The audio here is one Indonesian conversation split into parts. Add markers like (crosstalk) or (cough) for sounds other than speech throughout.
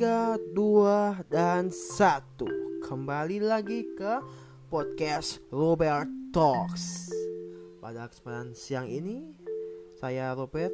3, 2, dan 1 Kembali lagi ke podcast Robert Talks. Pada kesempatan siang ini Saya Robert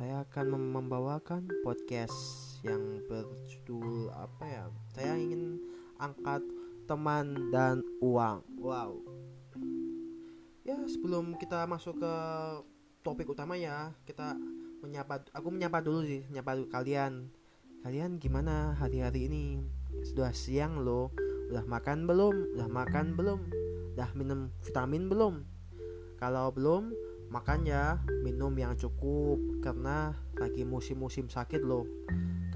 Saya akan membawakan podcast yang berjudul apa ya? Saya ingin angkat teman dan uang. Wow. Ya sebelum kita masuk ke topik utama ya Kita menyapa aku menyapa dulu sih menyapa kalian kalian gimana hari-hari ini? Sudah siang loh. Udah makan belum? Udah makan belum? Udah minum vitamin belum? Kalau belum makan ya. Minum yang cukup. Karena lagi musim-musim sakit loh.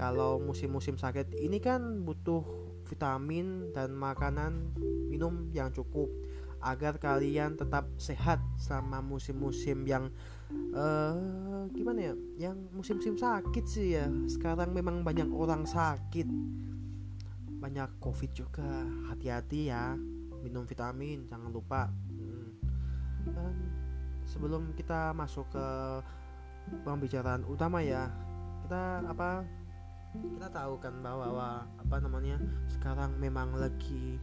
Kalau musim-musim sakit ini kan butuh vitamin dan makanan minum yang cukup agar kalian tetap sehat selama musim-musim yang uh, gimana ya yang musim-musim sakit sih ya. Sekarang memang banyak orang sakit. Banyak covid juga. Hati-hati ya. Minum vitamin jangan lupa. Hmm. dan sebelum kita masuk ke pembicaraan utama ya kita apa kita tahu kan bahwa apa namanya sekarang memang lagi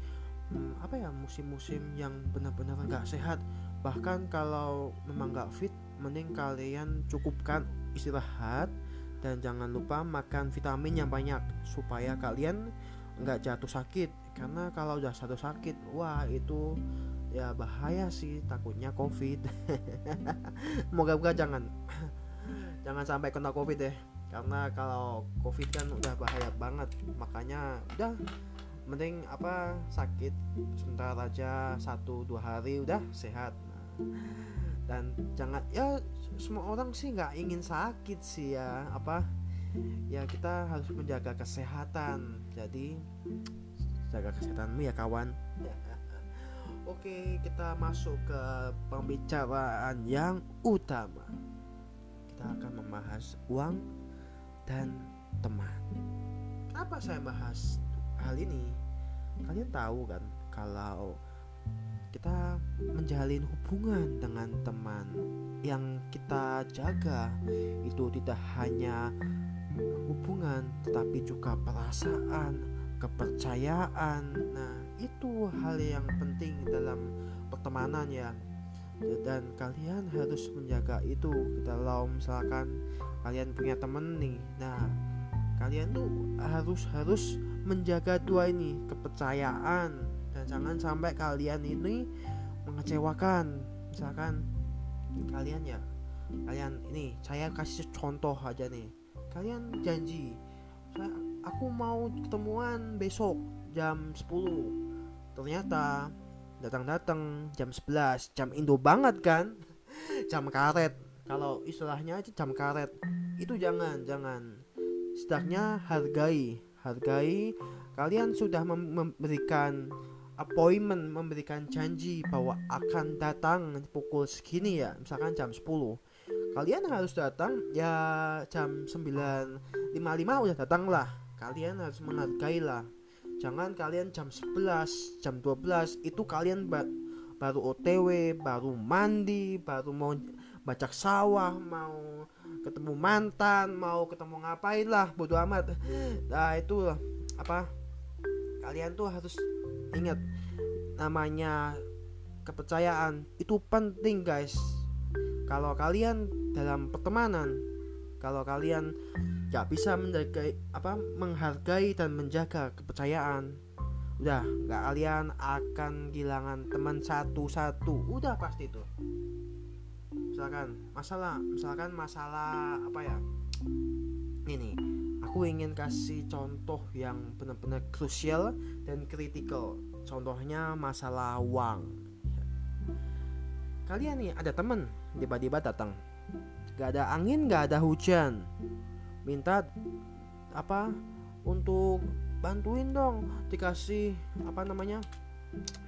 apa ya musim-musim yang benar-benar nggak sehat. Bahkan kalau memang nggak fit mending kalian cukupkan istirahat dan jangan lupa makan vitamin yang banyak supaya kalian nggak jatuh sakit. Karena kalau udah satu sakit wah itu ya bahaya sih takutnya covid. (laughs) Moga-moga jangan (clears throat) jangan sampai kena covid deh karena kalau covid kan udah bahaya banget makanya udah mending apa sakit sebentar aja satu dua hari udah sehat. Nah, dan jangan ya semua orang sih nggak ingin sakit sih ya apa ya kita harus menjaga kesehatan. Jadi jaga kesehatanmu ya kawan. Oke kita masuk ke pembicaraan yang utama. Kita akan membahas uang dan teman. Kenapa saya bahas hal ini kalian tahu kan kalau kita menjalin hubungan dengan teman yang kita jaga itu tidak hanya hubungan tetapi juga perasaan kepercayaan. Nah itu hal yang penting dalam pertemanan ya. Dan kalian harus menjaga itu. Kalau misalkan kalian punya temen nih. Nah kalian tuh harus harus menjaga dua ini kepercayaan. Dan jangan sampai kalian ini mengecewakan. Misalkan kalian ya kalian ini saya kasih contoh aja nih. Kalian janji saya, aku mau ketemuan besok jam 10 ternyata datang-datang jam 11 jam Indo banget kan? (laughs) Jam karet. Kalau istilahnya aja jam karet. Itu jangan jangan. Setidaknya hargai hargai kalian sudah memberikan appointment memberikan janji bahwa akan datang pukul segini ya misalkan jam 10 kalian harus datang ya jam 9.55 udah datang lah kalian harus menghargai lah jangan kalian jam 11 jam 12 itu kalian ba baru OTW baru mandi baru mau bacak sawah mau ketemu mantan mau ketemu ngapain lah bodo amat. Nah itu apa kalian tuh harus ingat namanya kepercayaan itu penting guys. Kalau kalian dalam pertemanan kalau kalian gak bisa menjaga apa menghargai dan menjaga kepercayaan udah gak kalian akan kehilangan teman satu-satu. Udah pasti itu misalkan masalah misalkan masalah apa ya? Ini aku ingin kasih contoh yang benar-benar krusial dan kritikal. Contohnya masalah uang. Kalian nih ada temen tiba-tiba datang. Gak ada angin gak ada hujan. Minta apa untuk bantuin dong. Dikasih apa namanya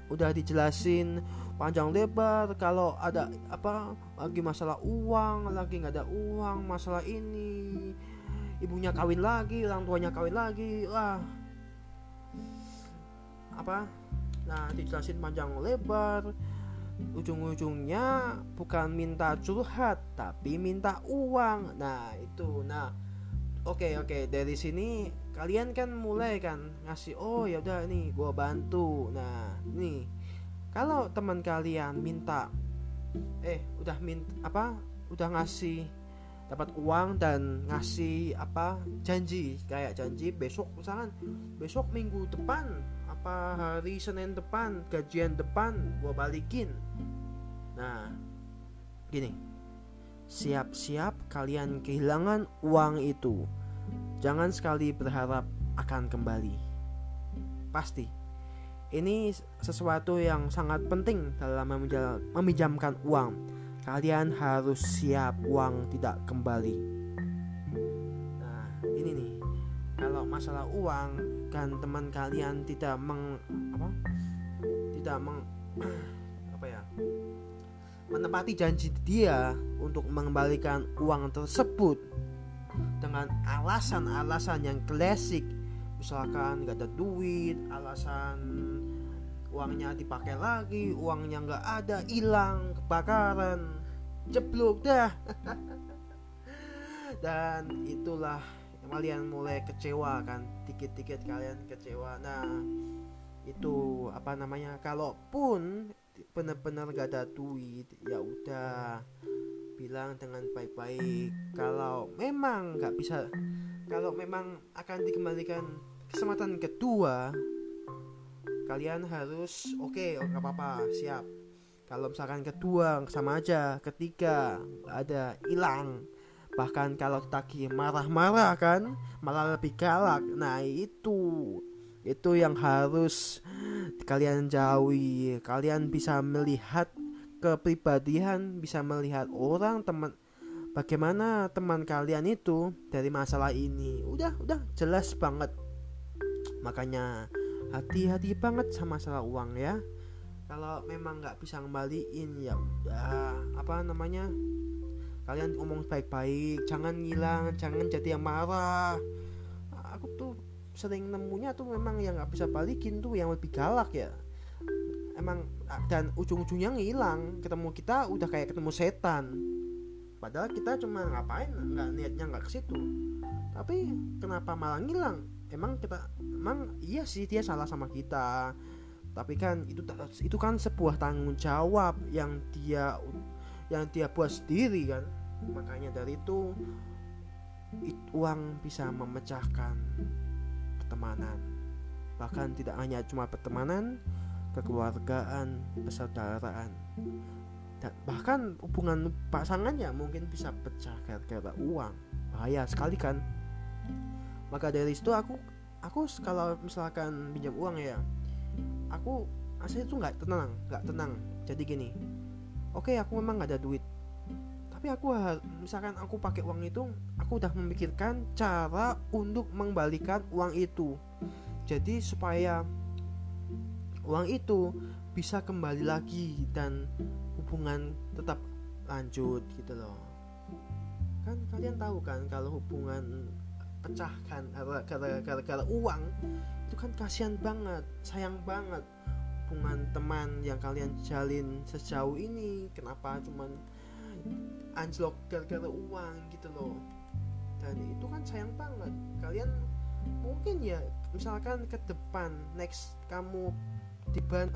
udah dijelasin panjang lebar kalau ada apa lagi masalah uang lagi nggak ada uang masalah ini ibunya kawin lagi orang tuanya kawin lagi wah. Apa? Nah dijelasin panjang lebar. Ujung-ujungnya bukan minta curhat tapi minta uang. Nah itu. Nah Oke oke dari sini kalian kan mulai kan ngasih oh ya udah nih gue bantu. Nah nih kalau teman kalian minta eh udah minta apa udah ngasih dapat uang dan ngasih apa janji kayak janji besok misalkan besok minggu depan apa hari Senin depan gajian depan gue balikin nah gini siap-siap kalian kehilangan uang itu jangan sekali berharap akan kembali pasti ini sesuatu yang sangat penting dalam meminjamkan uang kalian harus siap uang tidak kembali. Nah, ini nih. Kalau masalah uang kan teman kalian tidak meng apa? Tidak meng (clears throat) apa ya? menepati janji dia untuk mengembalikan uang tersebut dengan alasan-alasan yang klasik. Misalkan gak ada duit alasan uangnya dipakai lagi uangnya nggak ada hilang kebakaran jeblok dah. (laughs) Dan itulah kalian mulai kecewa kan dikit-dikit kalian kecewa. Nah itu apa namanya kalaupun benar-benar gak ada duit ya udah bilang dengan baik-baik. Kalau memang nggak bisa kalau memang akan dikembalikan kesempatan kedua kalian harus oke okay, nggak apa-apa siap. Kalau misalkan kedua sama aja ketiga ada hilang. Bahkan kalau taki marah-marah kan malah lebih galak. Nah itu itu yang harus kalian jauhi. Kalian bisa melihat kepribadian bisa melihat orang teman bagaimana teman kalian itu dari masalah ini. Udah udah jelas banget. Makanya hati-hati banget sama masalah uang ya. Kalau memang nggak bisa ngembaliin ya udah apa namanya kalian ngomong baik-baik jangan ngilang jangan jadi yang marah. Aku tuh sering nemunya tuh memang yang nggak bisa balikin tuh yang lebih galak ya emang dan ujung-ujungnya ngilang. Ketemu kita udah kayak ketemu setan. Padahal kita cuma ngapain nggak niatnya nggak ke situ. Tapi kenapa malah ngilang? Emang kita emang iya sih dia salah sama kita. Tapi kan itu itu kan sebuah tanggung jawab yang dia yang dia buat sendiri kan. Makanya dari itu uang bisa memecahkan pertemanan. Bahkan tidak hanya cuma pertemanan kekeluargaan persaudaraan. Dan bahkan hubungan pasangannya mungkin bisa pecah gara-gara uang. Bahaya sekali kan? Maka dari itu aku aku kalau misalkan pinjam uang ya aku asli tuh nggak tenang nggak tenang. Jadi gini oke okay, aku memang nggak ada duit. Tapi aku misalkan aku pakai uang itu aku udah memikirkan cara untuk mengembalikan uang itu. Jadi supaya uang itu bisa kembali lagi dan hubungan tetap lanjut gitu loh. Kan kalian tahu kan kalau hubungan pecahkan gara-gara uang itu kan kasihan banget sayang banget. Hubungan teman yang kalian jalin sejauh ini kenapa cuman anjlok gara-gara uang gitu loh. Dan itu kan sayang banget. Kalian mungkin ya misalkan ke depan next kamu depend